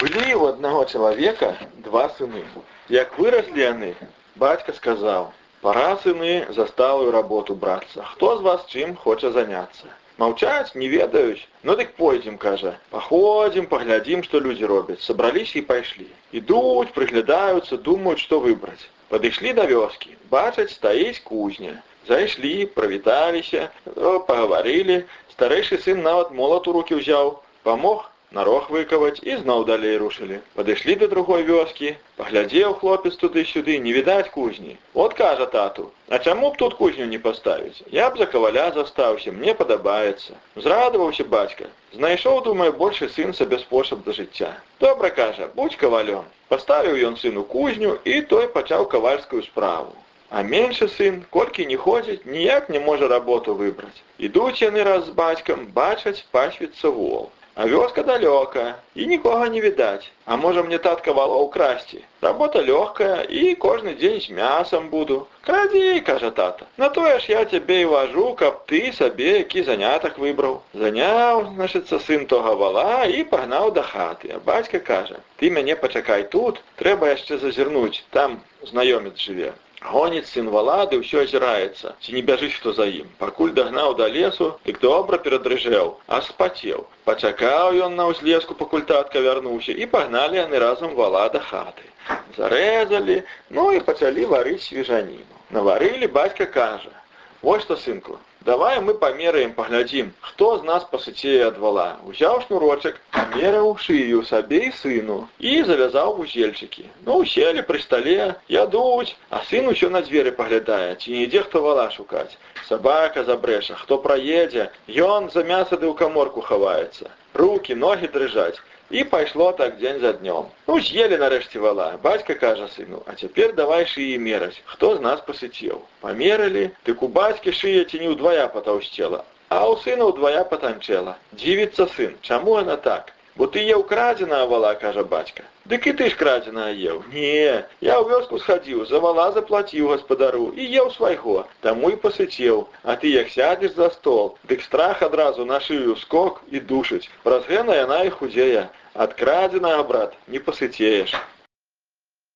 Былі у аднаго чалавека два сыны. Як выраслі яны, бацька сказаў: « Пора, сыны, за сталую работу брацца. Хто з вас чым хоча заняцца? Маўчаць, не ведаюць. Ну дык пойдзем, кажа. Паходзім, паглядзім, што людзі робяць. Сабраліся і пайшлі. Ідуць, прыглядаюцца, думаюць, што выбраць. Падышлі да вёскі. Бачаць, стаіць кузня. Зайшлі, прывіталіся, пагаварылі. Старэйшы сын нават молат у рукі ўзяў, памог нарог выкаваць і зноў далей рушылі. Падышлі да другой вёскі, паглядзеў хлопец туды-сюды, не відаць кузні. От кажа тату, а чаму б тут кузню не паставіць? Я б за каваля застаўся, мне падабаецца. Зрадаваўся бацька. Знайшоў, думаю, большы сын сабе спосаб да жыцця. Добра кажа, будь кавалём. Паставіў ён сыну кузню і той пачаў кавальскую справу. А меншы сын, колькі не ходзіць, ніяк не можа работу выбраць. Ідуць яны раз з бацькам, бачаць пасвіцца вол. А вёска далёка, і нікога не відаць. А можа мне татка валоў красці. Работа лёгкая і кожны дзень з мясам буду. Крадзі, кажа тата. На тое ж я цябе і важу, каб ты сабе які занятак выбраў. Заняў, значыцца сын тога вала і пагнаў да хаты. А бацька кажа: « Ты мяне пачакай тут, трэба яшчэ зазірнуць, там знаёмец жыве. Гоніць сын валады ўсё азіраецца, ці не бяжыць хто за ім. Пакуль дагнаў да лесу, дык добра перадрыжэў, а спацеў. Пачакаў ён на ўзлеску, пакуль татка вярнуўся і пагналі яны разам вала да хаты. Зарэзалі, ну і пачалі варыць свежаніну. Наварылі бацька кажа: « Вось што сынку, давай мы памераем, паглядзім, хто з нас пасыцее ад вала. Узяў шнурочак, памераў шыю сабе і сыну і завязаў вузельчыкі. Ну уселі пры стале, ядуць, а сын усё на дзверы паглядае, ці не ідзе хто вала шукаць. Сабака забрэша, хто праедзе, ён за мяса ды ў каморку хаваецца. Рукі, ногі дрыжаць. І пайшло так дзень за днём. Ну з'елі нарэшце вала. Бацька кажа сыну, а цяпер давай шыі мераць, хто з нас пасыцеў. Памерылі, дык у бацькі шыя ці не ўдвая патаўсцела, а ў сына ўдвая патанчэла. Дзівіцца сын, чаму яна так? Бо ты еў крадзеная вала, кажа бацька. Дык і ты ж крадзеная еў. Не, я ў вёску схадзіў, за вала заплаціў гаспадару і еў свайго, таму і пасыцеў. А ты як сядзеш за стол, дык страх адразу на шыю скок і душыць. Праз гэна яна і худзее. Ад крадзенага, брат, не пасыцееш.